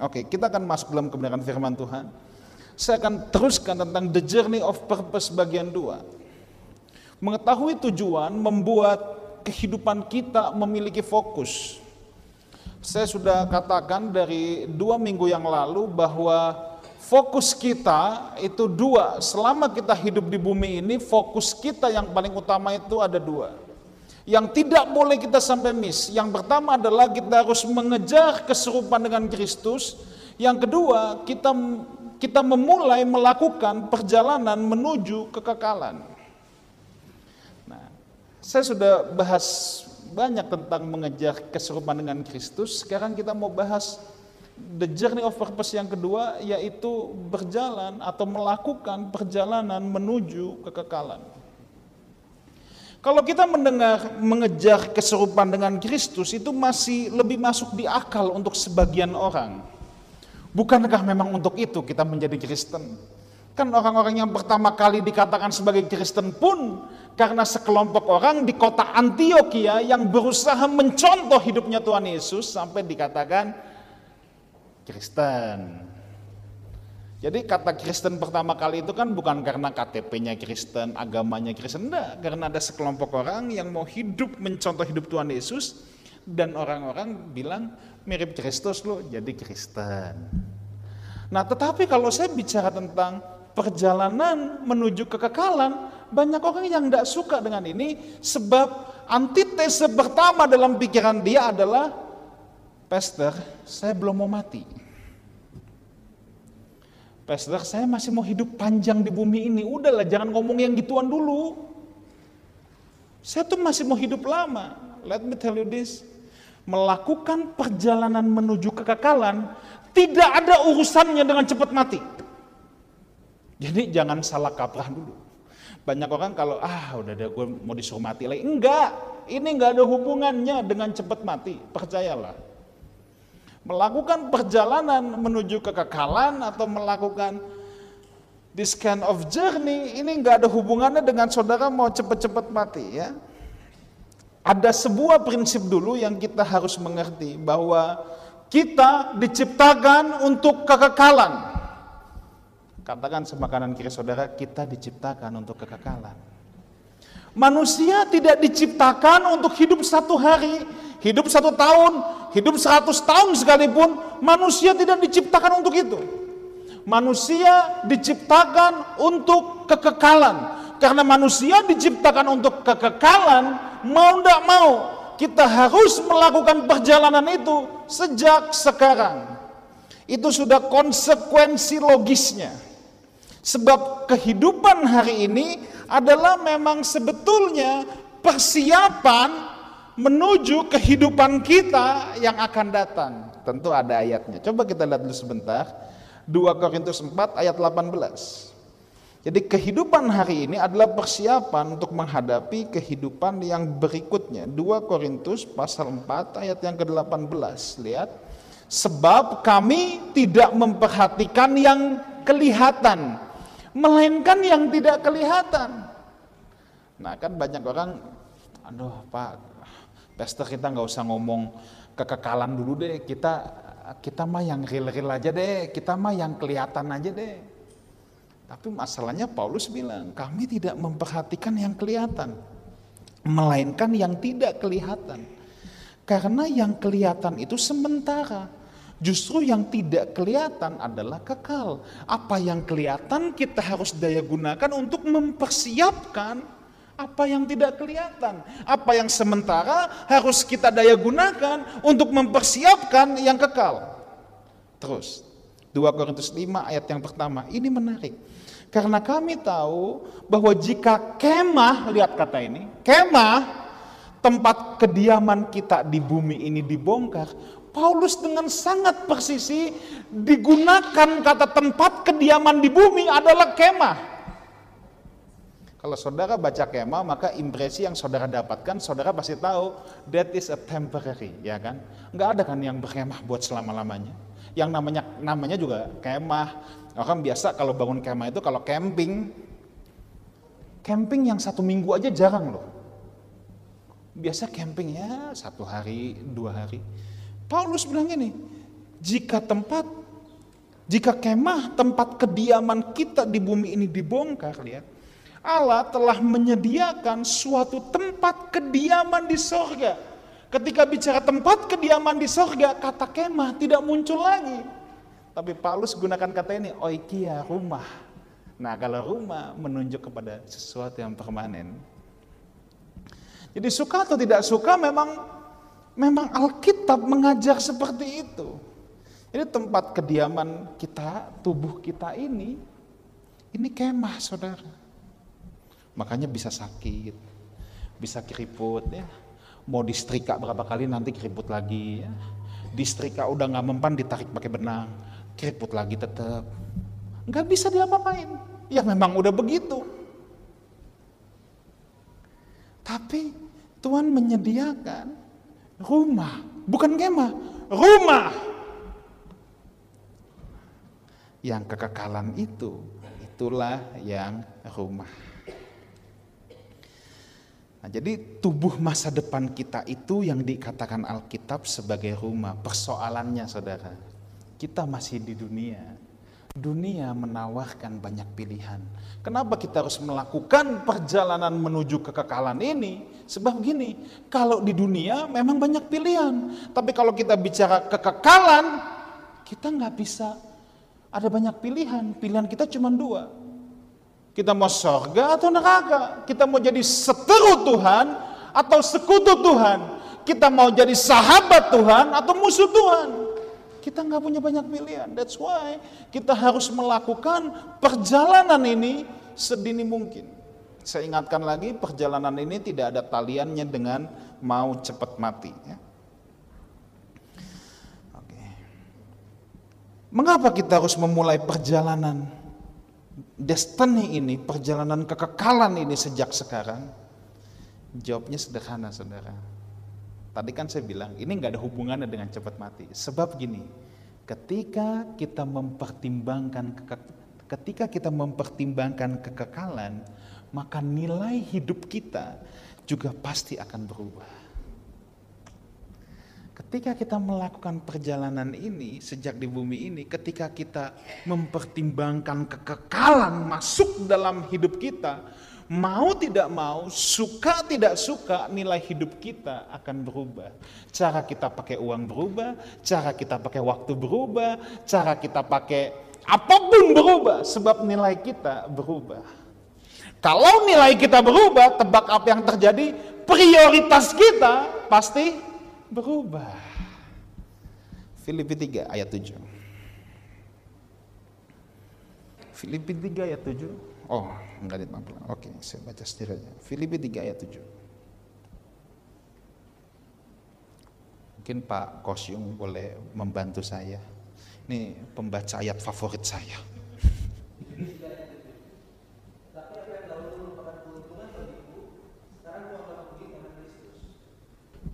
Oke, kita akan masuk dalam kebenaran firman Tuhan. Saya akan teruskan tentang the journey of purpose bagian 2. Mengetahui tujuan membuat kehidupan kita memiliki fokus. Saya sudah katakan dari dua minggu yang lalu bahwa fokus kita itu dua. Selama kita hidup di bumi ini, fokus kita yang paling utama itu ada dua. Yang tidak boleh kita sampai miss. Yang pertama adalah kita harus mengejar keserupan dengan Kristus. Yang kedua, kita kita memulai melakukan perjalanan menuju kekekalan. Nah, saya sudah bahas banyak tentang mengejar keserupan dengan Kristus. Sekarang kita mau bahas the journey of purpose yang kedua yaitu berjalan atau melakukan perjalanan menuju kekekalan. Kalau kita mendengar mengejar keserupan dengan Kristus itu masih lebih masuk di akal untuk sebagian orang. Bukankah memang untuk itu kita menjadi Kristen? Kan orang-orang yang pertama kali dikatakan sebagai Kristen pun karena sekelompok orang di kota Antioquia yang berusaha mencontoh hidupnya Tuhan Yesus sampai dikatakan Kristen. Jadi kata Kristen pertama kali itu kan bukan karena KTP-nya Kristen, agamanya Kristen, enggak. Karena ada sekelompok orang yang mau hidup mencontoh hidup Tuhan Yesus dan orang-orang bilang mirip Kristus loh, jadi Kristen. Nah tetapi kalau saya bicara tentang perjalanan menuju kekekalan, banyak orang yang tidak suka dengan ini sebab antitese pertama dalam pikiran dia adalah Pastor, saya belum mau mati. Pastor, saya masih mau hidup panjang di bumi ini. Udahlah, jangan ngomong yang gituan dulu. Saya tuh masih mau hidup lama. Let me tell you this. Melakukan perjalanan menuju kekekalan tidak ada urusannya dengan cepat mati. Jadi jangan salah kaprah dulu. Banyak orang kalau ah udah deh gue mau disuruh mati lagi. Enggak, ini enggak ada hubungannya dengan cepat mati, percayalah. Melakukan perjalanan menuju kekekalan atau melakukan this kind of journey ini enggak ada hubungannya dengan saudara mau cepat-cepat mati ya. Ada sebuah prinsip dulu yang kita harus mengerti bahwa kita diciptakan untuk kekekalan. Katakan sama kanan kiri saudara, kita diciptakan untuk kekekalan. Manusia tidak diciptakan untuk hidup satu hari, hidup satu tahun, hidup seratus tahun sekalipun. Manusia tidak diciptakan untuk itu. Manusia diciptakan untuk kekekalan. Karena manusia diciptakan untuk kekekalan, mau tidak mau kita harus melakukan perjalanan itu sejak sekarang. Itu sudah konsekuensi logisnya. Sebab kehidupan hari ini adalah memang sebetulnya persiapan menuju kehidupan kita yang akan datang. Tentu ada ayatnya. Coba kita lihat dulu sebentar. 2 Korintus 4 ayat 18. Jadi kehidupan hari ini adalah persiapan untuk menghadapi kehidupan yang berikutnya. 2 Korintus pasal 4 ayat yang ke-18. Lihat. Sebab kami tidak memperhatikan yang kelihatan, melainkan yang tidak kelihatan. Nah kan banyak orang, aduh Pak, pesta kita nggak usah ngomong kekekalan dulu deh, kita kita mah yang real-real aja deh, kita mah yang kelihatan aja deh. Tapi masalahnya Paulus bilang, kami tidak memperhatikan yang kelihatan, melainkan yang tidak kelihatan. Karena yang kelihatan itu sementara, Justru yang tidak kelihatan adalah kekal. Apa yang kelihatan kita harus daya gunakan untuk mempersiapkan apa yang tidak kelihatan. Apa yang sementara harus kita daya gunakan untuk mempersiapkan yang kekal. Terus, 2 Korintus 5 ayat yang pertama, ini menarik. Karena kami tahu bahwa jika kemah, lihat kata ini, kemah tempat kediaman kita di bumi ini dibongkar, Paulus dengan sangat persisi digunakan kata tempat kediaman di bumi adalah kemah. Kalau saudara baca kemah, maka impresi yang saudara dapatkan, saudara pasti tahu that is a temporary, ya kan? Enggak ada kan yang berkemah buat selama-lamanya. Yang namanya namanya juga kemah. Orang biasa kalau bangun kemah itu kalau camping, camping yang satu minggu aja jarang loh. Biasa camping ya satu hari, dua hari. Paulus bilang ini, jika tempat jika kemah tempat kediaman kita di bumi ini dibongkar, lihat. Allah telah menyediakan suatu tempat kediaman di sorga. Ketika bicara tempat kediaman di sorga, kata kemah tidak muncul lagi. Tapi Paulus gunakan kata ini, oikia, rumah. Nah kalau rumah menunjuk kepada sesuatu yang permanen. Jadi suka atau tidak suka memang memang Alkitab mengajar seperti itu. Ini tempat kediaman kita, tubuh kita ini, ini kemah saudara. Makanya bisa sakit, bisa keriput ya. Mau distrika berapa kali nanti keriput lagi ya. Distrika udah nggak mempan ditarik pakai benang, keriput lagi tetap. Nggak bisa diapa-apain. Ya memang udah begitu. Tapi Tuhan menyediakan rumah, bukan kemah, rumah yang kekekalan itu, itulah yang rumah. Nah, jadi tubuh masa depan kita itu yang dikatakan Alkitab sebagai rumah. Persoalannya saudara, kita masih di dunia. Dunia menawarkan banyak pilihan. Kenapa kita harus melakukan perjalanan menuju kekekalan ini? Sebab gini, kalau di dunia memang banyak pilihan. Tapi kalau kita bicara kekekalan, kita nggak bisa ada banyak pilihan, pilihan kita cuma dua. Kita mau sorga atau neraka. Kita mau jadi seteru Tuhan atau sekutu Tuhan. Kita mau jadi sahabat Tuhan atau musuh Tuhan. Kita nggak punya banyak pilihan. That's why kita harus melakukan perjalanan ini sedini mungkin. Saya ingatkan lagi perjalanan ini tidak ada taliannya dengan mau cepat mati. Ya. Mengapa kita harus memulai perjalanan destiny ini, perjalanan kekekalan ini sejak sekarang? Jawabnya sederhana, saudara. Tadi kan saya bilang, ini nggak ada hubungannya dengan cepat mati. Sebab gini, ketika kita mempertimbangkan ketika kita mempertimbangkan kekekalan, maka nilai hidup kita juga pasti akan berubah. Ketika kita melakukan perjalanan ini sejak di bumi ini, ketika kita mempertimbangkan kekekalan masuk dalam hidup kita, mau tidak mau, suka tidak suka, nilai hidup kita akan berubah. Cara kita pakai uang berubah, cara kita pakai waktu berubah, cara kita pakai apa pun berubah, sebab nilai kita berubah. Kalau nilai kita berubah, tebak apa yang terjadi? Prioritas kita pasti berubah. Filipi 3 ayat 7. Filipi 3 ayat 7. Oh, enggak mampu. Oke, saya baca sendiri aja. Filipi 3 ayat 7. Mungkin Pak Kosyung boleh membantu saya. Ini pembaca ayat favorit saya.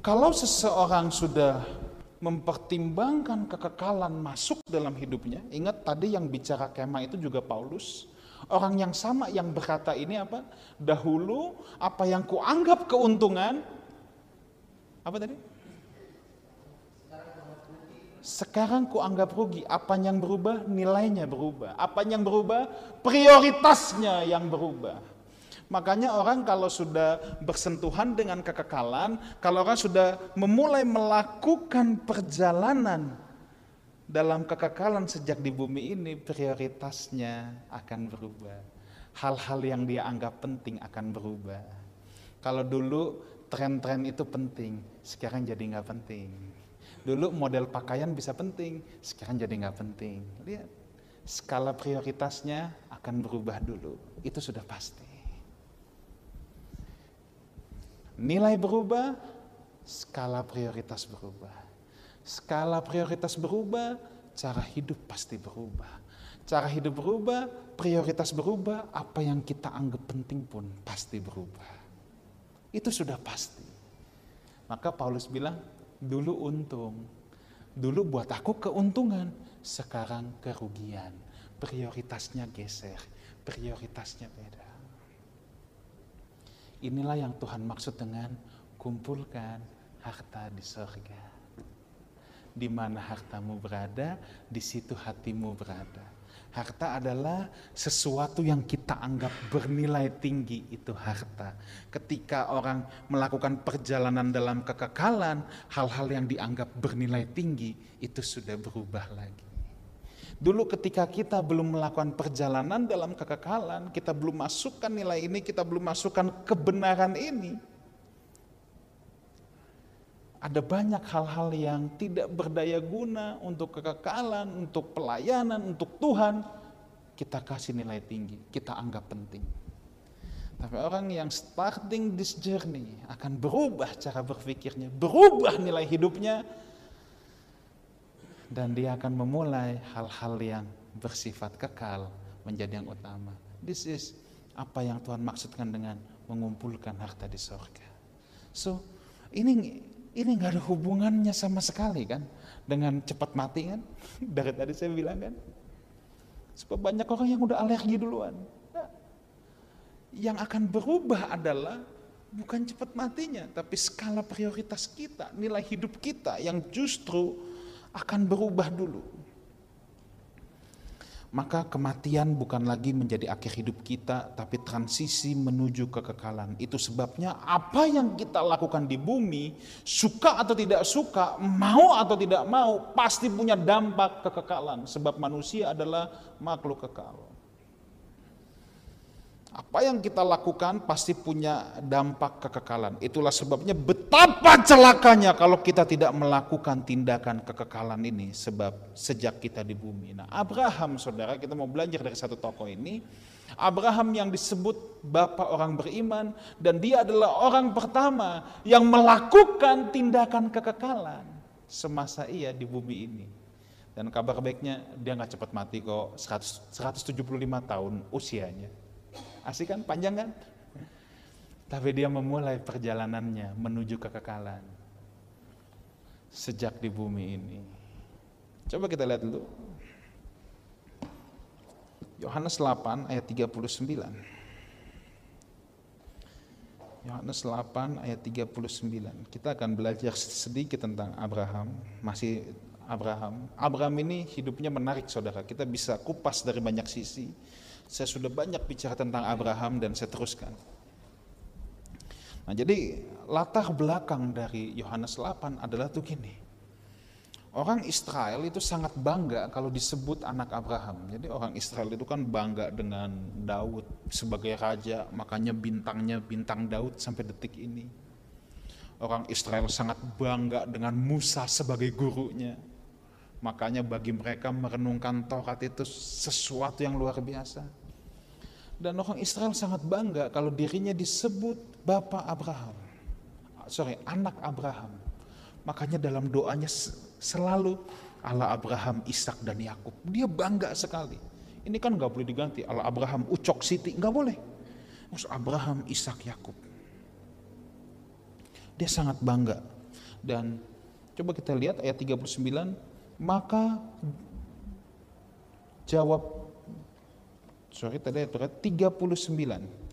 Kalau seseorang sudah mempertimbangkan kekekalan masuk dalam hidupnya, ingat tadi yang bicara kemah itu juga Paulus. Orang yang sama yang berkata ini apa? Dahulu apa yang kuanggap keuntungan, apa tadi? Sekarang kuanggap rugi. Apa yang berubah? Nilainya berubah. Apa yang berubah? Prioritasnya yang berubah. Makanya orang kalau sudah bersentuhan dengan kekekalan, kalau orang sudah memulai melakukan perjalanan dalam kekekalan sejak di bumi ini, prioritasnya akan berubah. Hal-hal yang dia anggap penting akan berubah. Kalau dulu tren-tren itu penting, sekarang jadi nggak penting. Dulu model pakaian bisa penting, sekarang jadi nggak penting. Lihat, skala prioritasnya akan berubah dulu. Itu sudah pasti. Nilai berubah, skala prioritas berubah. Skala prioritas berubah, cara hidup pasti berubah. Cara hidup berubah, prioritas berubah, apa yang kita anggap penting pun pasti berubah. Itu sudah pasti. Maka Paulus bilang, dulu untung, dulu buat aku keuntungan, sekarang kerugian. Prioritasnya geser, prioritasnya beda. Inilah yang Tuhan maksud dengan kumpulkan harta di surga. Di mana hartamu berada, di situ hatimu berada. Harta adalah sesuatu yang kita anggap bernilai tinggi, itu harta. Ketika orang melakukan perjalanan dalam kekekalan, hal-hal yang dianggap bernilai tinggi itu sudah berubah lagi. Dulu ketika kita belum melakukan perjalanan dalam kekekalan, kita belum masukkan nilai ini, kita belum masukkan kebenaran ini, ada banyak hal-hal yang tidak berdaya guna untuk kekekalan, untuk pelayanan, untuk Tuhan. Kita kasih nilai tinggi, kita anggap penting. Tapi orang yang starting this journey akan berubah cara berpikirnya, berubah nilai hidupnya, dan dia akan memulai hal-hal yang bersifat kekal menjadi yang utama. This is apa yang Tuhan maksudkan dengan mengumpulkan harta di sorga. So, ini ini nggak ada hubungannya sama sekali kan dengan cepat mati kan? Dari tadi saya bilang kan. Sebab banyak orang yang udah alergi duluan. Yang akan berubah adalah bukan cepat matinya, tapi skala prioritas kita, nilai hidup kita yang justru akan berubah dulu maka kematian bukan lagi menjadi akhir hidup kita, tapi transisi menuju kekekalan. Itu sebabnya apa yang kita lakukan di bumi, suka atau tidak suka, mau atau tidak mau, pasti punya dampak kekekalan. Sebab manusia adalah makhluk kekal. Apa yang kita lakukan pasti punya dampak kekekalan. Itulah sebabnya betapa celakanya kalau kita tidak melakukan tindakan kekekalan ini sebab sejak kita di bumi. Nah, Abraham Saudara, kita mau belajar dari satu tokoh ini. Abraham yang disebut bapak orang beriman dan dia adalah orang pertama yang melakukan tindakan kekekalan semasa ia di bumi ini. Dan kabar baiknya dia nggak cepat mati kok 100, 175 tahun usianya Asik kan? Panjang kan? Tapi dia memulai perjalanannya menuju kekekalan. Sejak di bumi ini. Coba kita lihat dulu. Yohanes 8 ayat 39. Yohanes 8 ayat 39. Kita akan belajar sedikit tentang Abraham, masih Abraham. Abraham ini hidupnya menarik Saudara. Kita bisa kupas dari banyak sisi saya sudah banyak bicara tentang Abraham dan saya teruskan. Nah, jadi latar belakang dari Yohanes 8 adalah tuh gini. Orang Israel itu sangat bangga kalau disebut anak Abraham. Jadi orang Israel itu kan bangga dengan Daud sebagai raja, makanya bintangnya bintang Daud sampai detik ini. Orang Israel sangat bangga dengan Musa sebagai gurunya. Makanya bagi mereka merenungkan Taurat itu sesuatu yang luar biasa. Dan orang Israel sangat bangga kalau dirinya disebut Bapak Abraham. Sorry, anak Abraham. Makanya dalam doanya selalu Allah Abraham, Ishak dan Yakub. Dia bangga sekali. Ini kan nggak boleh diganti. Allah Abraham, Ucok Siti, nggak boleh. Mas Abraham, Ishak, Yakub. Dia sangat bangga. Dan coba kita lihat ayat 39 maka jawab sorry tadi ayat 39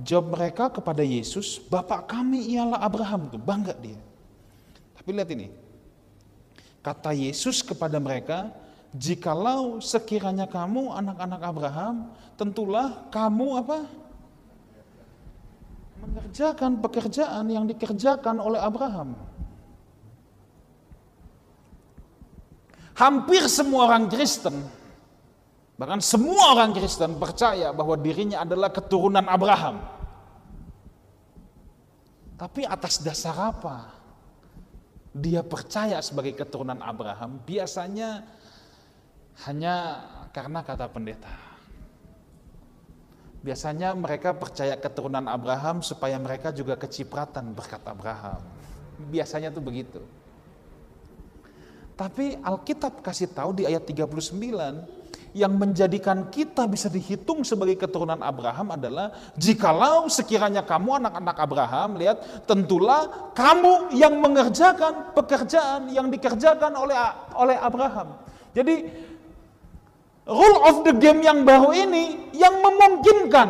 jawab mereka kepada Yesus Bapak kami ialah Abraham. Itu bangga dia. Tapi lihat ini. Kata Yesus kepada mereka jikalau sekiranya kamu anak-anak Abraham tentulah kamu apa? Mengerjakan pekerjaan yang dikerjakan oleh Abraham Hampir semua orang Kristen, bahkan semua orang Kristen percaya bahwa dirinya adalah keturunan Abraham. Tapi atas dasar apa? Dia percaya sebagai keturunan Abraham biasanya hanya karena kata pendeta. Biasanya mereka percaya keturunan Abraham supaya mereka juga kecipratan berkat Abraham. Biasanya tuh begitu. Tapi Alkitab kasih tahu di ayat 39 yang menjadikan kita bisa dihitung sebagai keturunan Abraham adalah jikalau sekiranya kamu anak-anak Abraham lihat tentulah kamu yang mengerjakan pekerjaan yang dikerjakan oleh oleh Abraham. Jadi rule of the game yang baru ini yang memungkinkan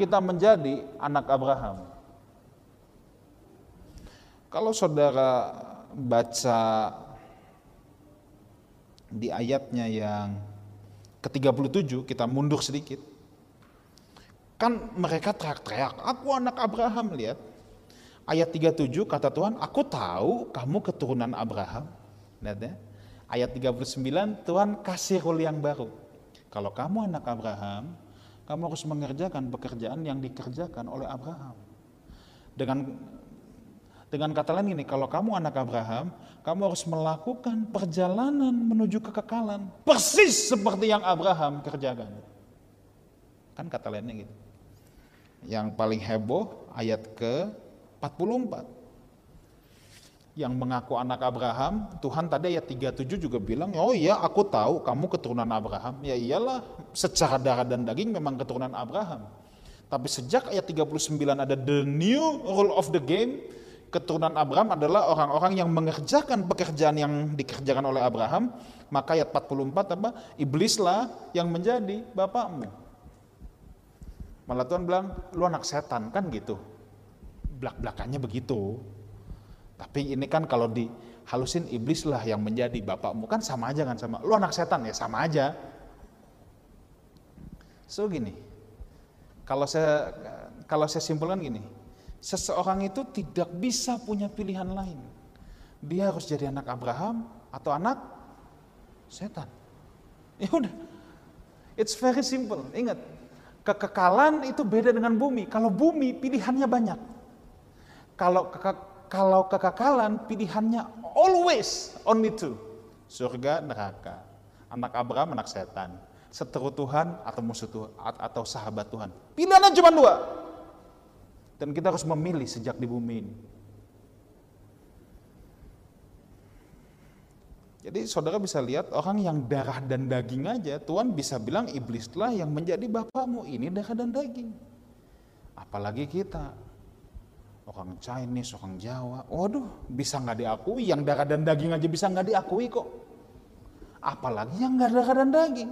kita menjadi anak Abraham. Kalau saudara baca di ayatnya yang ke-37 kita mundur sedikit. Kan mereka teriak-teriak, aku anak Abraham, lihat. Ayat 37 kata Tuhan, aku tahu kamu keturunan Abraham. Lihat ya. Ayat 39 Tuhan kasih rule yang baru. Kalau kamu anak Abraham, kamu harus mengerjakan pekerjaan yang dikerjakan oleh Abraham. Dengan dengan kata lain ini, kalau kamu anak Abraham, kamu harus melakukan perjalanan menuju kekekalan. Persis seperti yang Abraham kerjakan. Kan kata lainnya gitu. Yang paling heboh ayat ke 44 yang mengaku anak Abraham, Tuhan tadi ayat 37 juga bilang, oh iya aku tahu kamu keturunan Abraham. Ya iyalah, secara darah dan daging memang keturunan Abraham. Tapi sejak ayat 39 ada the new rule of the game, keturunan Abraham adalah orang-orang yang mengerjakan pekerjaan yang dikerjakan oleh Abraham, maka ayat 44 apa? Iblislah yang menjadi bapakmu. Malah Tuhan bilang, lu anak setan kan gitu. Belak-belakannya begitu. Tapi ini kan kalau dihalusin iblis lah yang menjadi bapakmu kan sama aja kan sama lu anak setan ya sama aja. So gini, kalau saya kalau saya simpulkan gini, seseorang itu tidak bisa punya pilihan lain. Dia harus jadi anak Abraham atau anak setan. Ya udah, it's very simple. Ingat, kekekalan itu beda dengan bumi. Kalau bumi pilihannya banyak. Kalau kalau kekekalan pilihannya always only two. Surga, neraka. Anak Abraham, anak setan. Seteru Tuhan atau musuh Tuhan atau sahabat Tuhan. Pilihannya cuma dua. Dan kita harus memilih sejak di bumi ini. Jadi saudara bisa lihat orang yang darah dan daging aja, Tuhan bisa bilang iblislah yang menjadi bapakmu. Ini darah dan daging. Apalagi kita, orang Chinese, orang Jawa, waduh bisa nggak diakui, yang darah dan daging aja bisa nggak diakui kok. Apalagi yang nggak darah dan daging.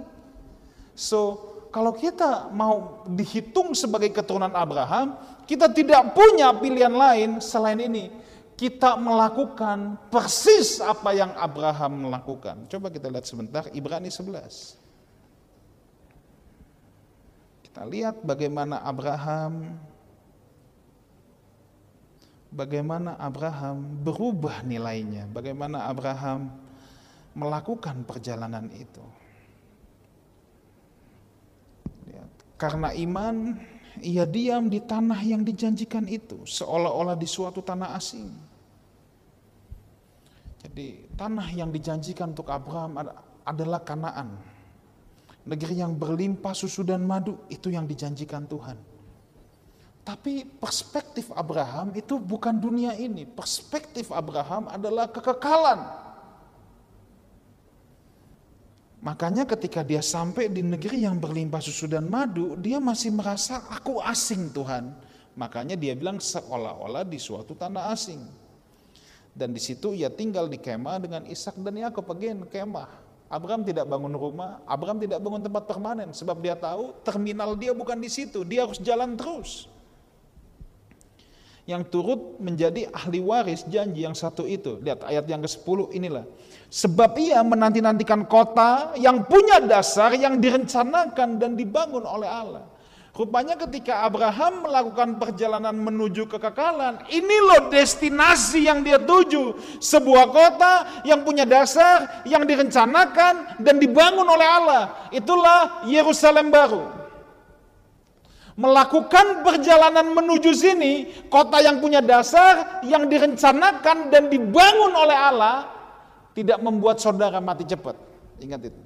So, kalau kita mau dihitung sebagai keturunan Abraham, kita tidak punya pilihan lain selain ini. Kita melakukan persis apa yang Abraham melakukan. Coba kita lihat sebentar Ibrani 11. Kita lihat bagaimana Abraham bagaimana Abraham berubah nilainya, bagaimana Abraham melakukan perjalanan itu. Karena iman, ia diam di tanah yang dijanjikan itu, seolah-olah di suatu tanah asing. Jadi tanah yang dijanjikan untuk Abraham adalah Kanaan. Negeri yang berlimpah susu dan madu, itu yang dijanjikan Tuhan. Tapi perspektif Abraham itu bukan dunia ini. Perspektif Abraham adalah kekekalan. Makanya ketika dia sampai di negeri yang berlimpah susu dan madu, dia masih merasa aku asing Tuhan. Makanya dia bilang seolah-olah di suatu tanah asing. Dan di situ ia tinggal di kemah dengan Ishak dan Yakub again kemah. Abraham tidak bangun rumah, Abraham tidak bangun tempat permanen sebab dia tahu terminal dia bukan di situ, dia harus jalan terus yang turut menjadi ahli waris janji yang satu itu. Lihat ayat yang ke-10 inilah. Sebab ia menanti-nantikan kota yang punya dasar yang direncanakan dan dibangun oleh Allah. Rupanya ketika Abraham melakukan perjalanan menuju kekekalan, ini loh destinasi yang dia tuju. Sebuah kota yang punya dasar, yang direncanakan dan dibangun oleh Allah. Itulah Yerusalem baru melakukan perjalanan menuju sini, kota yang punya dasar, yang direncanakan dan dibangun oleh Allah, tidak membuat saudara mati cepat. Ingat itu.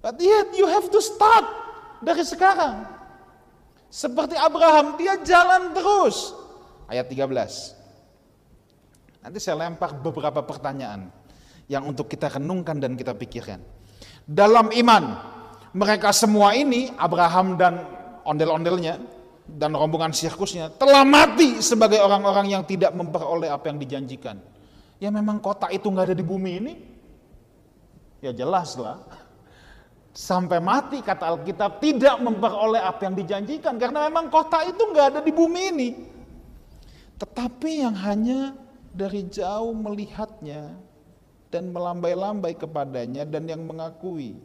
But yet you have to start dari sekarang. Seperti Abraham, dia jalan terus. Ayat 13. Nanti saya lempar beberapa pertanyaan yang untuk kita renungkan dan kita pikirkan. Dalam iman, mereka semua ini, Abraham dan ondel-ondelnya dan rombongan sirkusnya telah mati sebagai orang-orang yang tidak memperoleh apa yang dijanjikan. Ya memang kota itu nggak ada di bumi ini. Ya jelas lah. Sampai mati kata Alkitab tidak memperoleh apa yang dijanjikan karena memang kota itu nggak ada di bumi ini. Tetapi yang hanya dari jauh melihatnya dan melambai-lambai kepadanya dan yang mengakui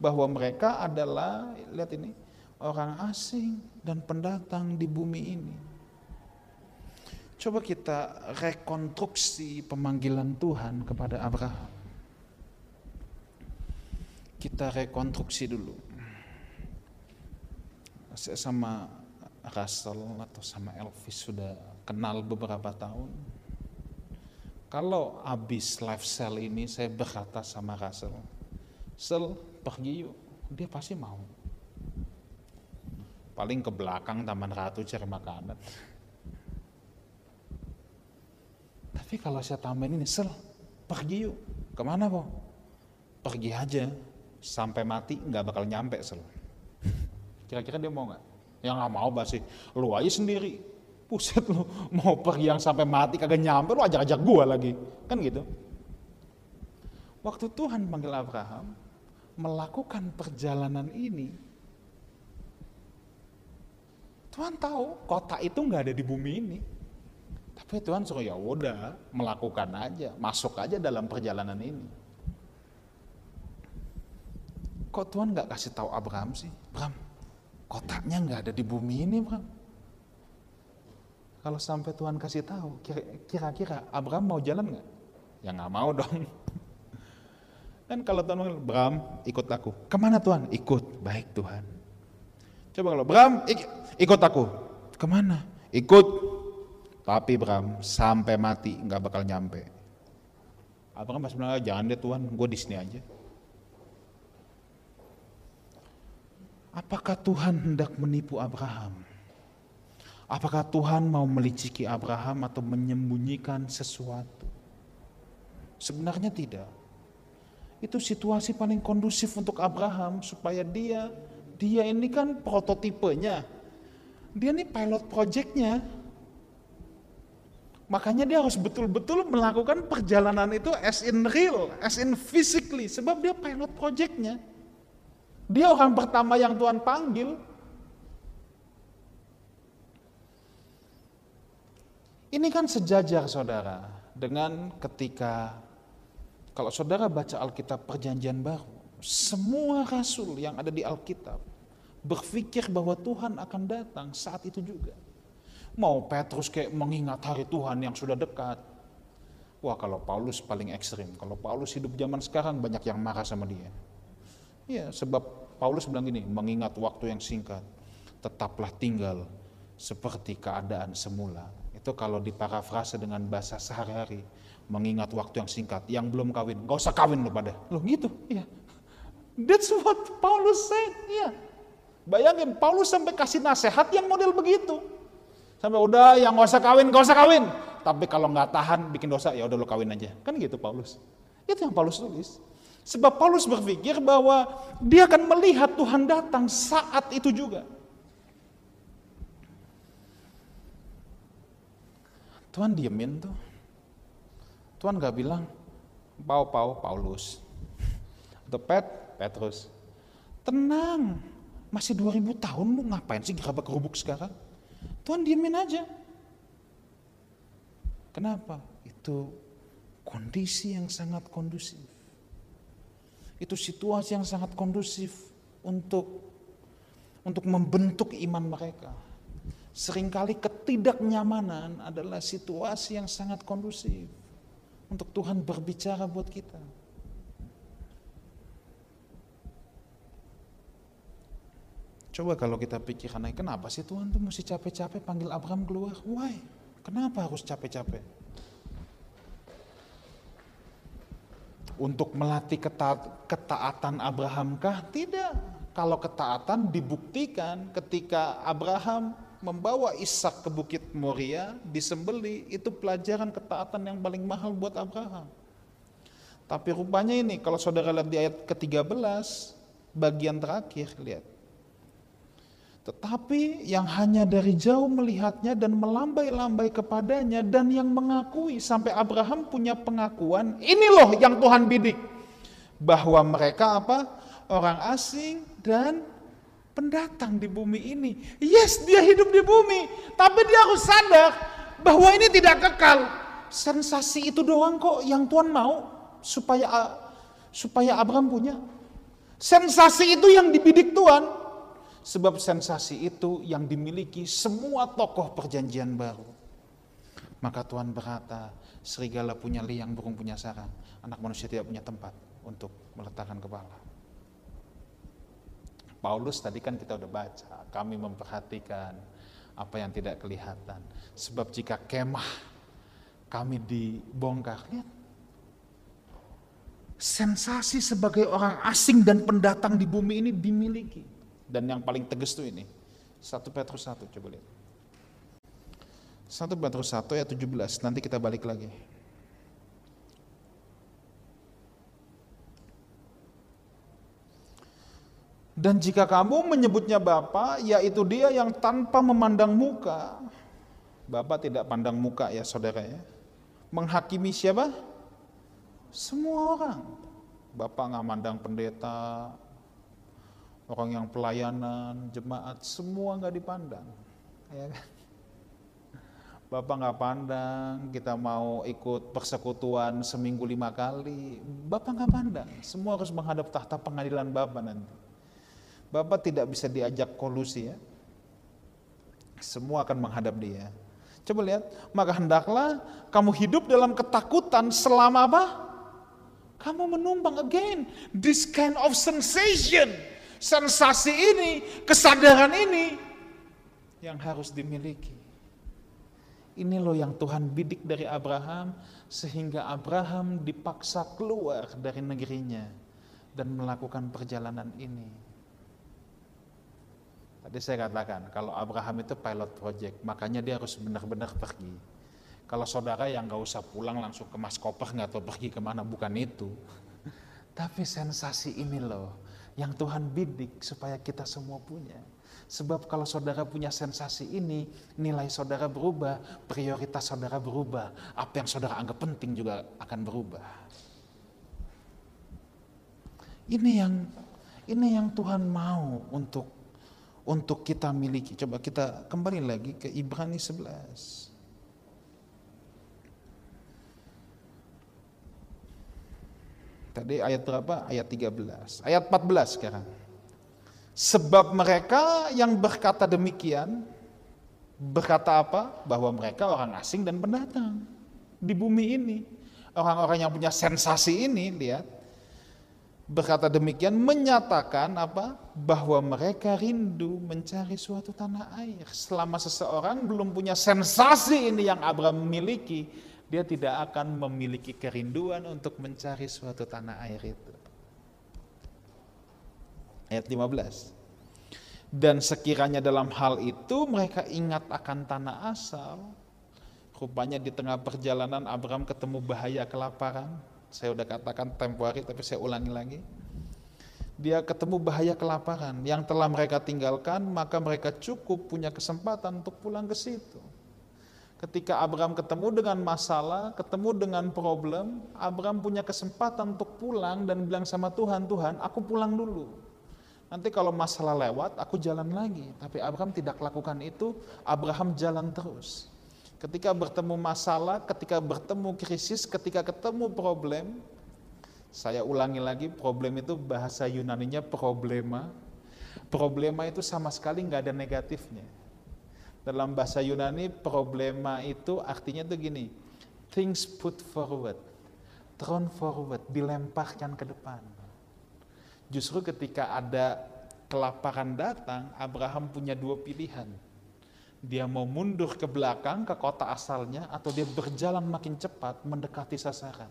bahwa mereka adalah lihat ini orang asing dan pendatang di bumi ini. Coba kita rekonstruksi pemanggilan Tuhan kepada Abraham. Kita rekonstruksi dulu. Saya sama Russell atau sama Elvis sudah kenal beberapa tahun kalau habis live sale ini saya berkata sama Russell, Sel pergi yuk, dia pasti mau. Paling ke belakang Taman Ratu cari makanan. Tapi kalau saya tambahin ini, Sel pergi yuk, ke mana po? Pergi aja, sampai mati nggak bakal nyampe Sel. Kira-kira dia mau nggak? Yang nggak mau pasti, lu aja sendiri, Buset lu, mau pergi yang sampai mati kagak nyampe, lu ajak-ajak gua lagi. Kan gitu. Waktu Tuhan panggil Abraham, melakukan perjalanan ini, Tuhan tahu kota itu nggak ada di bumi ini. Tapi Tuhan suruh ya udah melakukan aja, masuk aja dalam perjalanan ini. Kok Tuhan nggak kasih tahu Abraham sih? Abraham, kotaknya nggak ada di bumi ini, Abraham. Kalau sampai Tuhan kasih tahu, kira-kira Abraham mau jalan nggak? Ya nggak mau dong. Dan kalau Tuhan bilang, Abraham ikut aku. Ke mana Tuhan? Ikut. Baik Tuhan. Coba kalau Abraham ik ikut aku. Ke mana? Ikut. Tapi Abraham sampai mati nggak bakal nyampe. Abraham pas bilang, jangan deh Tuhan, gue di sini aja. Apakah Tuhan hendak menipu Abraham? Apakah Tuhan mau meliciki Abraham atau menyembunyikan sesuatu? Sebenarnya tidak. Itu situasi paling kondusif untuk Abraham supaya dia dia ini kan prototipenya. Dia ini pilot projectnya. Makanya dia harus betul-betul melakukan perjalanan itu as in real, as in physically. Sebab dia pilot projectnya. Dia orang pertama yang Tuhan panggil. Ini kan sejajar saudara dengan ketika kalau saudara baca Alkitab perjanjian baru, semua rasul yang ada di Alkitab berpikir bahwa Tuhan akan datang saat itu juga. Mau Petrus kayak mengingat hari Tuhan yang sudah dekat. Wah kalau Paulus paling ekstrim. Kalau Paulus hidup zaman sekarang banyak yang marah sama dia. Ya sebab Paulus bilang gini, mengingat waktu yang singkat, tetaplah tinggal seperti keadaan semula itu kalau diparafrase dengan bahasa sehari-hari, mengingat waktu yang singkat, yang belum kawin, gak usah kawin lo pada. Lo gitu, iya. That's what Paulus said, iya. Bayangin, Paulus sampai kasih nasihat yang model begitu. Sampai udah yang gak usah kawin, gak usah kawin. Tapi kalau nggak tahan bikin dosa, ya udah lo kawin aja. Kan gitu Paulus. Itu yang Paulus tulis. Sebab Paulus berpikir bahwa dia akan melihat Tuhan datang saat itu juga. Tuhan diemin tuh. Tuhan gak bilang, pau pau Paulus. Atau Pet, Petrus. Tenang, masih 2000 tahun lu ngapain sih gerabak kerubuk sekarang? Tuhan diemin aja. Kenapa? Itu kondisi yang sangat kondusif. Itu situasi yang sangat kondusif untuk untuk membentuk iman mereka. Seringkali ketidaknyamanan adalah situasi yang sangat kondusif untuk Tuhan berbicara buat kita. Coba kalau kita pikir aneh, kenapa sih Tuhan tuh mesti capek-capek panggil Abraham keluar? Why? Kenapa harus capek-capek? Untuk melatih keta ketaatan Abraham kah? Tidak. Kalau ketaatan dibuktikan ketika Abraham membawa Ishak ke Bukit Moria, disembeli, itu pelajaran ketaatan yang paling mahal buat Abraham. Tapi rupanya ini, kalau saudara lihat di ayat ke-13, bagian terakhir, lihat. Tetapi yang hanya dari jauh melihatnya dan melambai-lambai kepadanya dan yang mengakui sampai Abraham punya pengakuan, ini loh yang Tuhan bidik. Bahwa mereka apa? Orang asing dan pendatang di bumi ini. Yes, dia hidup di bumi, tapi dia harus sadar bahwa ini tidak kekal. Sensasi itu doang kok yang Tuhan mau. supaya supaya Abraham punya. Sensasi itu yang dibidik Tuhan. Sebab sensasi itu yang dimiliki semua tokoh perjanjian baru. Maka Tuhan berkata, serigala punya liang, burung punya sarang. Anak manusia tidak punya tempat untuk meletakkan kepala. Paulus tadi kan kita udah baca, kami memperhatikan apa yang tidak kelihatan. Sebab jika kemah kami dibongkar, lihat. Sensasi sebagai orang asing dan pendatang di bumi ini dimiliki. Dan yang paling tegas tuh ini. 1 Petrus 1, coba lihat. 1 Petrus 1 ayat 17, nanti kita balik lagi. Dan jika kamu menyebutnya Bapa, yaitu dia yang tanpa memandang muka. Bapak tidak pandang muka ya saudara ya. Menghakimi siapa? Semua orang. Bapak nggak mandang pendeta, orang yang pelayanan, jemaat, semua nggak dipandang. Ya kan? Bapak nggak pandang, kita mau ikut persekutuan seminggu lima kali, Bapak nggak pandang. Semua harus menghadap tahta pengadilan Bapak nanti. Bapak tidak bisa diajak kolusi ya. Semua akan menghadap dia. Coba lihat, maka hendaklah kamu hidup dalam ketakutan selama apa? Kamu menumpang again this kind of sensation. Sensasi ini, kesadaran ini yang harus dimiliki. Ini loh yang Tuhan bidik dari Abraham sehingga Abraham dipaksa keluar dari negerinya dan melakukan perjalanan ini. Tadi saya katakan, kalau Abraham itu pilot project, makanya dia harus benar-benar pergi. Kalau saudara yang gak usah pulang langsung ke mas koper nggak tahu pergi ke mana, bukan itu. Tapi sensasi ini loh, yang Tuhan bidik supaya kita semua punya. Sebab kalau saudara punya sensasi ini, nilai saudara berubah, prioritas saudara berubah, apa yang saudara anggap penting juga akan berubah. Ini yang ini yang Tuhan mau untuk untuk kita miliki. Coba kita kembali lagi ke Ibrani 11. Tadi ayat berapa? Ayat 13. Ayat 14 sekarang. Sebab mereka yang berkata demikian, berkata apa? Bahwa mereka orang asing dan pendatang di bumi ini. Orang-orang yang punya sensasi ini, lihat, berkata demikian menyatakan apa bahwa mereka rindu mencari suatu tanah air selama seseorang belum punya sensasi ini yang Abraham miliki dia tidak akan memiliki kerinduan untuk mencari suatu tanah air itu ayat 15 dan sekiranya dalam hal itu mereka ingat akan tanah asal rupanya di tengah perjalanan Abraham ketemu bahaya kelaparan saya udah katakan tempo hari tapi saya ulangi lagi. Dia ketemu bahaya kelaparan yang telah mereka tinggalkan, maka mereka cukup punya kesempatan untuk pulang ke situ. Ketika Abraham ketemu dengan masalah, ketemu dengan problem, Abraham punya kesempatan untuk pulang dan bilang sama Tuhan, Tuhan, aku pulang dulu. Nanti kalau masalah lewat, aku jalan lagi. Tapi Abraham tidak lakukan itu, Abraham jalan terus. Ketika bertemu masalah, ketika bertemu krisis, ketika ketemu problem, saya ulangi lagi, problem itu bahasa Yunaninya problema. Problema itu sama sekali nggak ada negatifnya. Dalam bahasa Yunani, problema itu artinya tuh gini, things put forward, thrown forward, dilemparkan ke depan. Justru ketika ada kelaparan datang, Abraham punya dua pilihan dia mau mundur ke belakang ke kota asalnya atau dia berjalan makin cepat mendekati sasaran.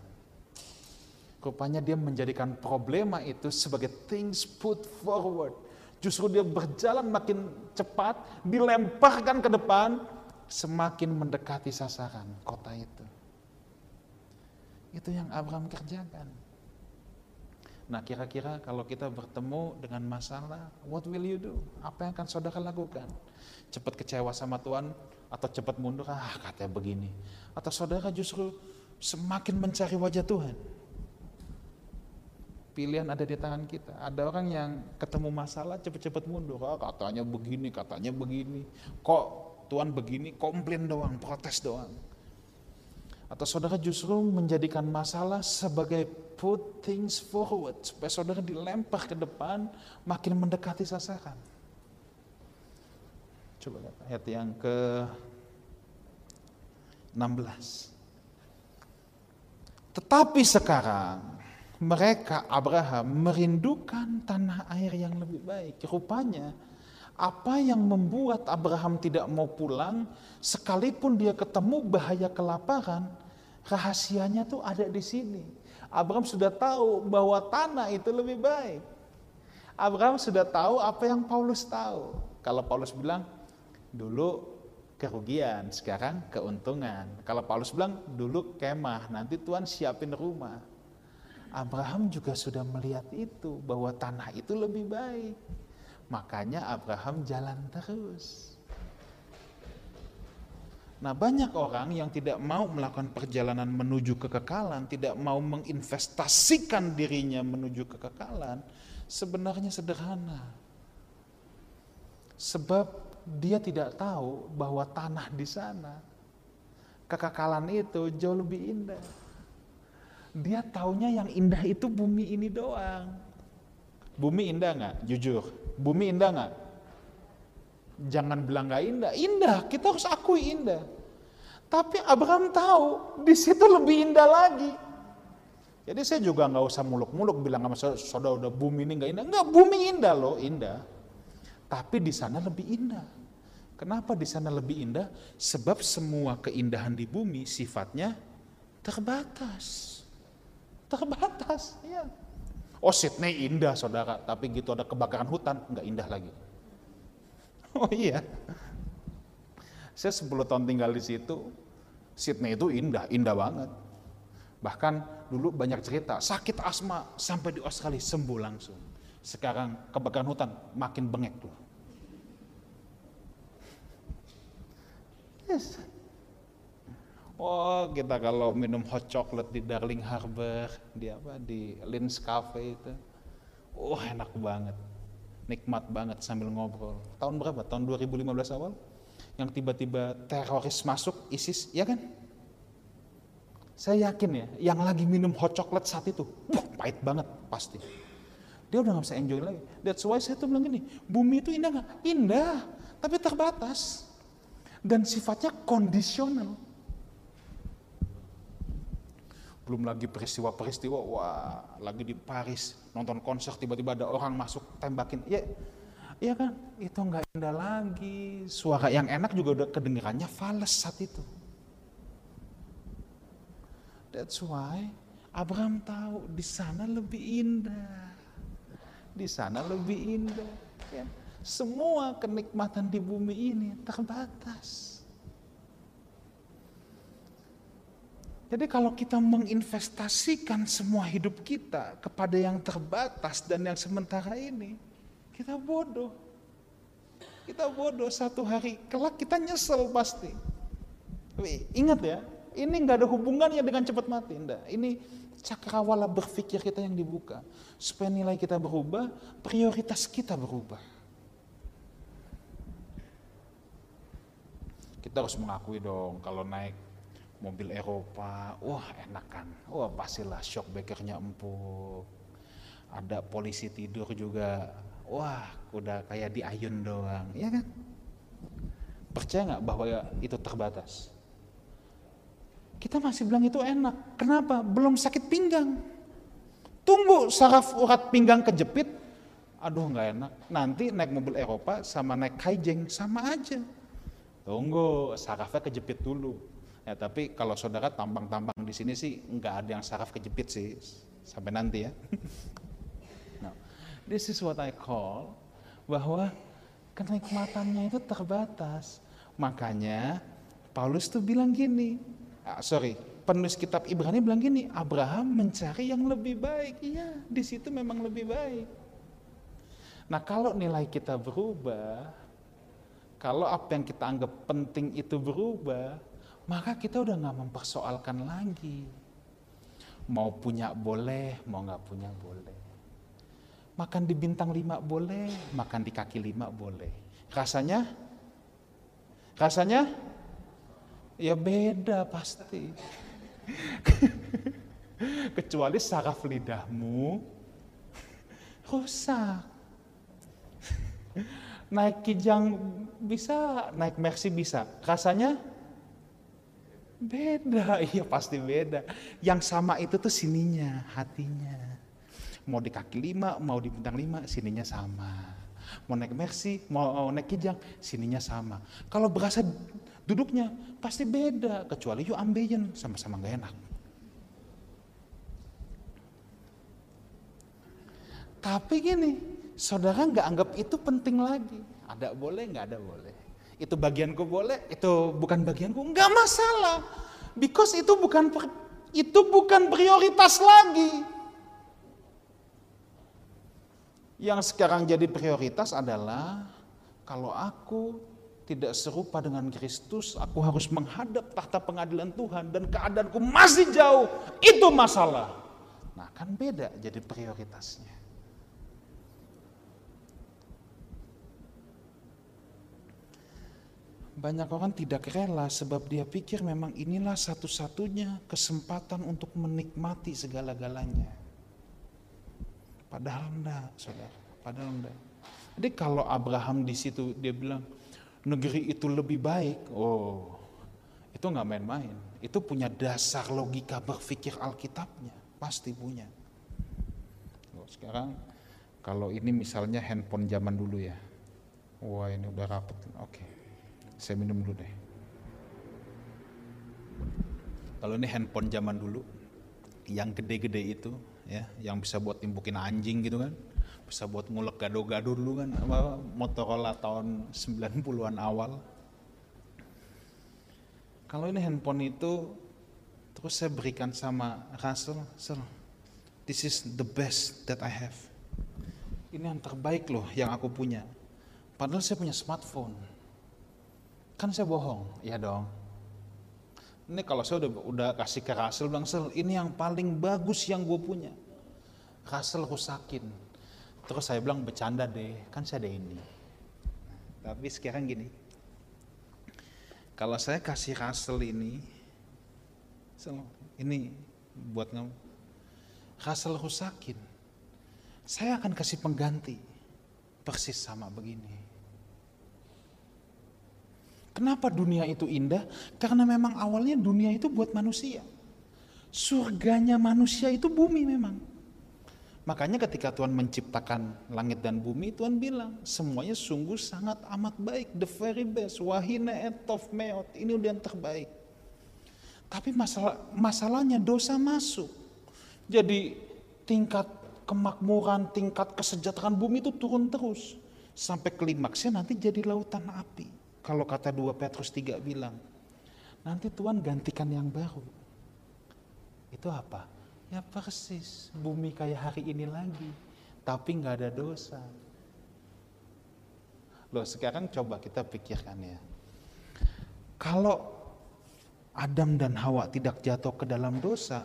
Rupanya dia menjadikan problema itu sebagai things put forward. Justru dia berjalan makin cepat, dilemparkan ke depan, semakin mendekati sasaran kota itu. Itu yang Abraham kerjakan. Nah kira-kira kalau kita bertemu dengan masalah, what will you do? Apa yang akan saudara lakukan? cepat kecewa sama Tuhan atau cepat mundur ah katanya begini atau saudara justru semakin mencari wajah Tuhan pilihan ada di tangan kita. Ada orang yang ketemu masalah cepat-cepat mundur. Ah, katanya begini katanya begini. Kok Tuhan begini? Komplain doang protes doang. Atau saudara justru menjadikan masalah sebagai put things forward supaya saudara dilempar ke depan makin mendekati sasaran. Coba lihat ayat yang ke 16. Tetapi sekarang mereka Abraham merindukan tanah air yang lebih baik. Rupanya apa yang membuat Abraham tidak mau pulang sekalipun dia ketemu bahaya kelaparan, rahasianya tuh ada di sini. Abraham sudah tahu bahwa tanah itu lebih baik. Abraham sudah tahu apa yang Paulus tahu. Kalau Paulus bilang, dulu kerugian, sekarang keuntungan. Kalau Paulus bilang dulu kemah, nanti Tuhan siapin rumah. Abraham juga sudah melihat itu bahwa tanah itu lebih baik. Makanya Abraham jalan terus. Nah, banyak orang yang tidak mau melakukan perjalanan menuju kekekalan, tidak mau menginvestasikan dirinya menuju kekekalan, sebenarnya sederhana. Sebab dia tidak tahu bahwa tanah di sana kekekalan itu jauh lebih indah. Dia taunya yang indah itu bumi ini doang. Bumi indah nggak? Jujur, bumi indah nggak? Jangan bilang nggak indah, indah. Kita harus akui indah. Tapi Abraham tahu di situ lebih indah lagi. Jadi saya juga nggak usah muluk-muluk bilang sama saudara udah bumi ini nggak indah. Nggak, bumi indah loh, indah. Tapi di sana lebih indah. Kenapa di sana lebih indah? Sebab semua keindahan di bumi sifatnya terbatas. Terbatas, ya. Oh Sydney indah saudara, tapi gitu ada kebakaran hutan, nggak indah lagi. Oh iya. Saya 10 tahun tinggal di situ, Sydney itu indah, indah banget. Bahkan dulu banyak cerita, sakit asma sampai di Australia sembuh langsung. Sekarang kebakaran hutan makin bengek tuh. Yes. Oh, kita kalau minum hot chocolate di Darling Harbor, di apa di Lins Cafe itu. Oh, enak banget. Nikmat banget sambil ngobrol. Tahun berapa? Tahun 2015 awal? Yang tiba-tiba teroris masuk ISIS, ya kan? Saya yakin ya, yang lagi minum hot chocolate saat itu, wah, pahit banget pasti. Dia udah gak bisa enjoy lagi. That's why saya tuh bilang gini, bumi itu indah gak? Indah, tapi terbatas dan sifatnya kondisional. Belum lagi peristiwa-peristiwa, wah lagi di Paris nonton konser tiba-tiba ada orang masuk tembakin, ya, ya kan itu nggak indah lagi. Suara yang enak juga udah kedengarannya fals saat itu. That's why Abraham tahu di sana lebih indah, di sana lebih indah. Ya semua kenikmatan di bumi ini terbatas. Jadi kalau kita menginvestasikan semua hidup kita kepada yang terbatas dan yang sementara ini, kita bodoh. Kita bodoh satu hari, kelak kita nyesel pasti. Tapi ingat ya, ini nggak ada hubungannya dengan cepat mati. Enggak. Ini cakrawala berpikir kita yang dibuka. Supaya nilai kita berubah, prioritas kita berubah. kita harus mengakui dong kalau naik mobil Eropa, wah enak kan, wah pastilah shock breakernya empuk, ada polisi tidur juga, wah udah kayak di ayun doang, ya kan? Percaya nggak bahwa itu terbatas? Kita masih bilang itu enak, kenapa? Belum sakit pinggang. Tunggu saraf urat pinggang kejepit, aduh nggak enak. Nanti naik mobil Eropa sama naik kaijeng sama aja Tunggu, sarafnya kejepit dulu. Ya, tapi kalau saudara tambang-tambang di sini sih nggak ada yang saraf kejepit sih sampai nanti ya. Nah, this is what I call bahwa kenikmatannya itu terbatas. Makanya Paulus tuh bilang gini, ah, sorry, penulis kitab Ibrani bilang gini, Abraham mencari yang lebih baik. Iya, di situ memang lebih baik. Nah kalau nilai kita berubah, kalau apa yang kita anggap penting itu berubah, maka kita udah nggak mempersoalkan lagi. Mau punya boleh, mau nggak punya boleh. Makan di bintang lima boleh, makan di kaki lima boleh. Rasanya? Rasanya? Ya beda pasti. Kecuali saraf lidahmu rusak. Naik kijang bisa, naik mercy bisa. Rasanya beda, iya pasti beda. Yang sama itu tuh sininya, hatinya. Mau di kaki lima, mau di bintang lima, sininya sama. Mau naik mercy, mau naik kijang, sininya sama. Kalau berasa duduknya pasti beda, kecuali you ambeien, sama-sama gak enak. Tapi gini, saudara nggak anggap itu penting lagi. Ada boleh, nggak ada boleh. Itu bagianku boleh, itu bukan bagianku, nggak masalah. Because itu bukan itu bukan prioritas lagi. Yang sekarang jadi prioritas adalah kalau aku tidak serupa dengan Kristus, aku harus menghadap tahta pengadilan Tuhan dan keadaanku masih jauh. Itu masalah. Nah, kan beda jadi prioritasnya. Banyak orang tidak rela sebab dia pikir memang inilah satu-satunya kesempatan untuk menikmati segala-galanya. Padahal enggak, saudara. Padahal enggak. Jadi kalau Abraham di situ dia bilang negeri itu lebih baik, oh itu nggak main-main. Itu punya dasar logika berpikir Alkitabnya, pasti punya. Oh, sekarang kalau ini misalnya handphone zaman dulu ya, wah ini udah rapet, oke. Okay. Saya minum dulu deh. Kalau ini handphone zaman dulu, yang gede-gede itu, ya, yang bisa buat timbukin anjing gitu kan, bisa buat ngulek gado-gado dulu kan, apa, Motorola tahun 90-an awal. Kalau ini handphone itu, terus saya berikan sama Russell, Russell, this is the best that I have. Ini yang terbaik loh yang aku punya. Padahal saya punya smartphone Kan saya bohong, ya dong. Ini kalau saya udah, udah kasih ke Russell, bilang, Sel, ini yang paling bagus yang gue punya. Russell rusakin. Terus saya bilang, bercanda deh, kan saya ada ini. Tapi sekarang gini, kalau saya kasih Russell ini, ini buat kamu, Russell rusakin, saya akan kasih pengganti persis sama begini. Kenapa dunia itu indah? Karena memang awalnya dunia itu buat manusia. Surganya manusia itu bumi memang. Makanya ketika Tuhan menciptakan langit dan bumi, Tuhan bilang, semuanya sungguh sangat amat baik. The very best. Wahina etov meot. Ini udah yang terbaik. Tapi masalah, masalahnya dosa masuk. Jadi tingkat kemakmuran, tingkat kesejahteraan bumi itu turun terus. Sampai klimaksnya nanti jadi lautan api. Kalau kata 2 Petrus 3 bilang, nanti Tuhan gantikan yang baru. Itu apa? Ya persis, bumi kayak hari ini lagi, tapi nggak ada dosa. Loh sekarang coba kita pikirkan ya. Kalau Adam dan Hawa tidak jatuh ke dalam dosa,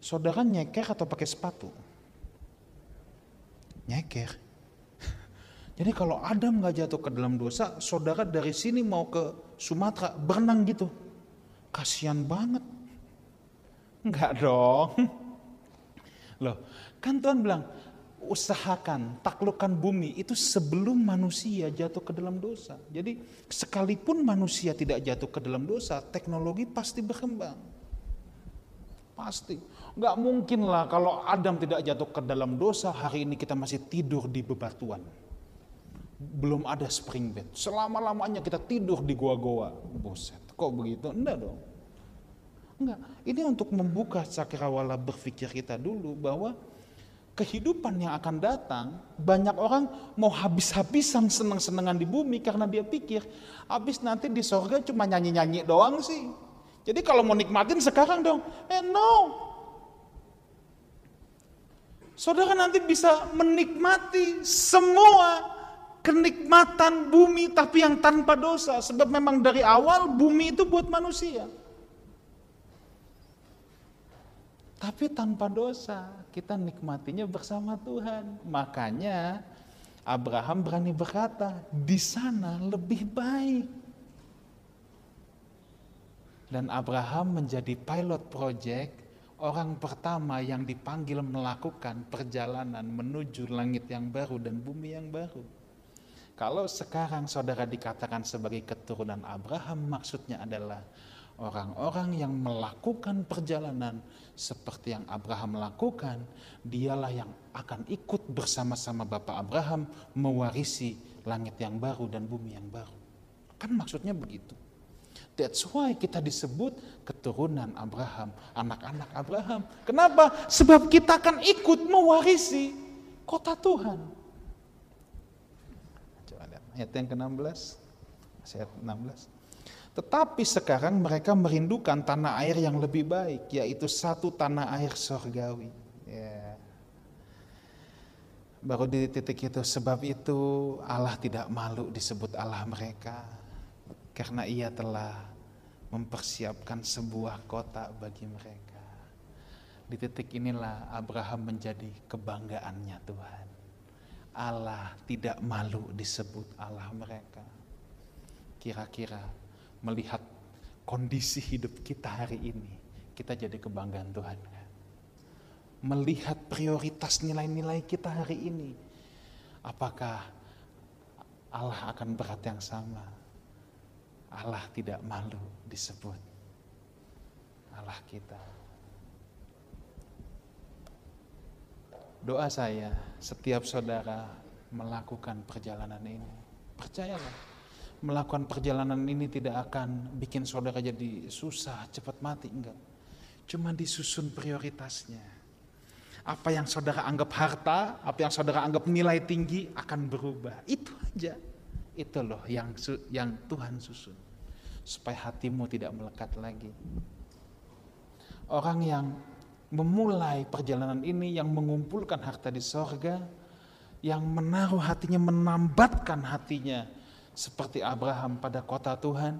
saudara nyeker atau pakai sepatu? Nyeker. Jadi kalau Adam nggak jatuh ke dalam dosa, saudara dari sini mau ke Sumatera berenang gitu. Kasihan banget. Enggak dong. Loh, kan Tuhan bilang, usahakan taklukkan bumi itu sebelum manusia jatuh ke dalam dosa. Jadi sekalipun manusia tidak jatuh ke dalam dosa, teknologi pasti berkembang. Pasti. Nggak mungkin lah kalau Adam tidak jatuh ke dalam dosa, hari ini kita masih tidur di bebatuan belum ada spring bed. Selama-lamanya kita tidur di goa-goa. Boset, kok begitu? Enggak dong. Enggak, ini untuk membuka cakrawala berpikir kita dulu bahwa kehidupan yang akan datang, banyak orang mau habis-habisan senang-senangan di bumi karena dia pikir, habis nanti di sorga cuma nyanyi-nyanyi doang sih. Jadi kalau mau nikmatin sekarang dong, eh no. Saudara nanti bisa menikmati semua kenikmatan bumi tapi yang tanpa dosa. Sebab memang dari awal bumi itu buat manusia. Tapi tanpa dosa kita nikmatinya bersama Tuhan. Makanya Abraham berani berkata di sana lebih baik. Dan Abraham menjadi pilot project orang pertama yang dipanggil melakukan perjalanan menuju langit yang baru dan bumi yang baru. Kalau sekarang saudara dikatakan sebagai keturunan Abraham, maksudnya adalah orang-orang yang melakukan perjalanan seperti yang Abraham lakukan, dialah yang akan ikut bersama-sama Bapak Abraham mewarisi langit yang baru dan bumi yang baru. Kan maksudnya begitu. That's why kita disebut keturunan Abraham, anak-anak Abraham. Kenapa? Sebab kita akan ikut mewarisi kota Tuhan. Ayat yang ke-16. Ayat 16. Tetapi sekarang mereka merindukan tanah air yang lebih baik, yaitu satu tanah air surgawi. Ya. Baru di titik itu, sebab itu Allah tidak malu disebut Allah mereka karena ia telah mempersiapkan sebuah kota bagi mereka. Di titik inilah Abraham menjadi kebanggaannya Tuhan. Allah tidak malu disebut Allah mereka. Kira-kira melihat kondisi hidup kita hari ini, kita jadi kebanggaan Tuhan. Melihat prioritas nilai-nilai kita hari ini, apakah Allah akan berat yang sama? Allah tidak malu disebut Allah kita. Doa saya setiap saudara melakukan perjalanan ini, percayalah, melakukan perjalanan ini tidak akan bikin saudara jadi susah, cepat mati, enggak. Cuma disusun prioritasnya. Apa yang saudara anggap harta, apa yang saudara anggap nilai tinggi akan berubah. Itu aja. Itu loh yang yang Tuhan susun. Supaya hatimu tidak melekat lagi. Orang yang memulai perjalanan ini yang mengumpulkan harta di sorga, yang menaruh hatinya, menambatkan hatinya seperti Abraham pada kota Tuhan,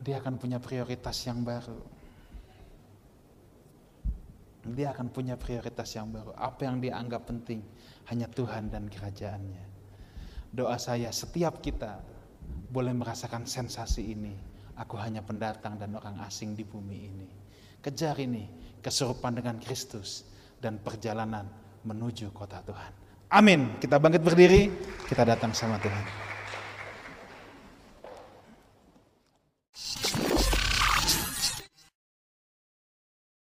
dia akan punya prioritas yang baru. Dia akan punya prioritas yang baru. Apa yang dia anggap penting hanya Tuhan dan kerajaannya. Doa saya setiap kita boleh merasakan sensasi ini. Aku hanya pendatang dan orang asing di bumi ini. Kejar ini keserupan dengan Kristus dan perjalanan menuju kota Tuhan. Amin. Kita bangkit berdiri, kita datang sama Tuhan.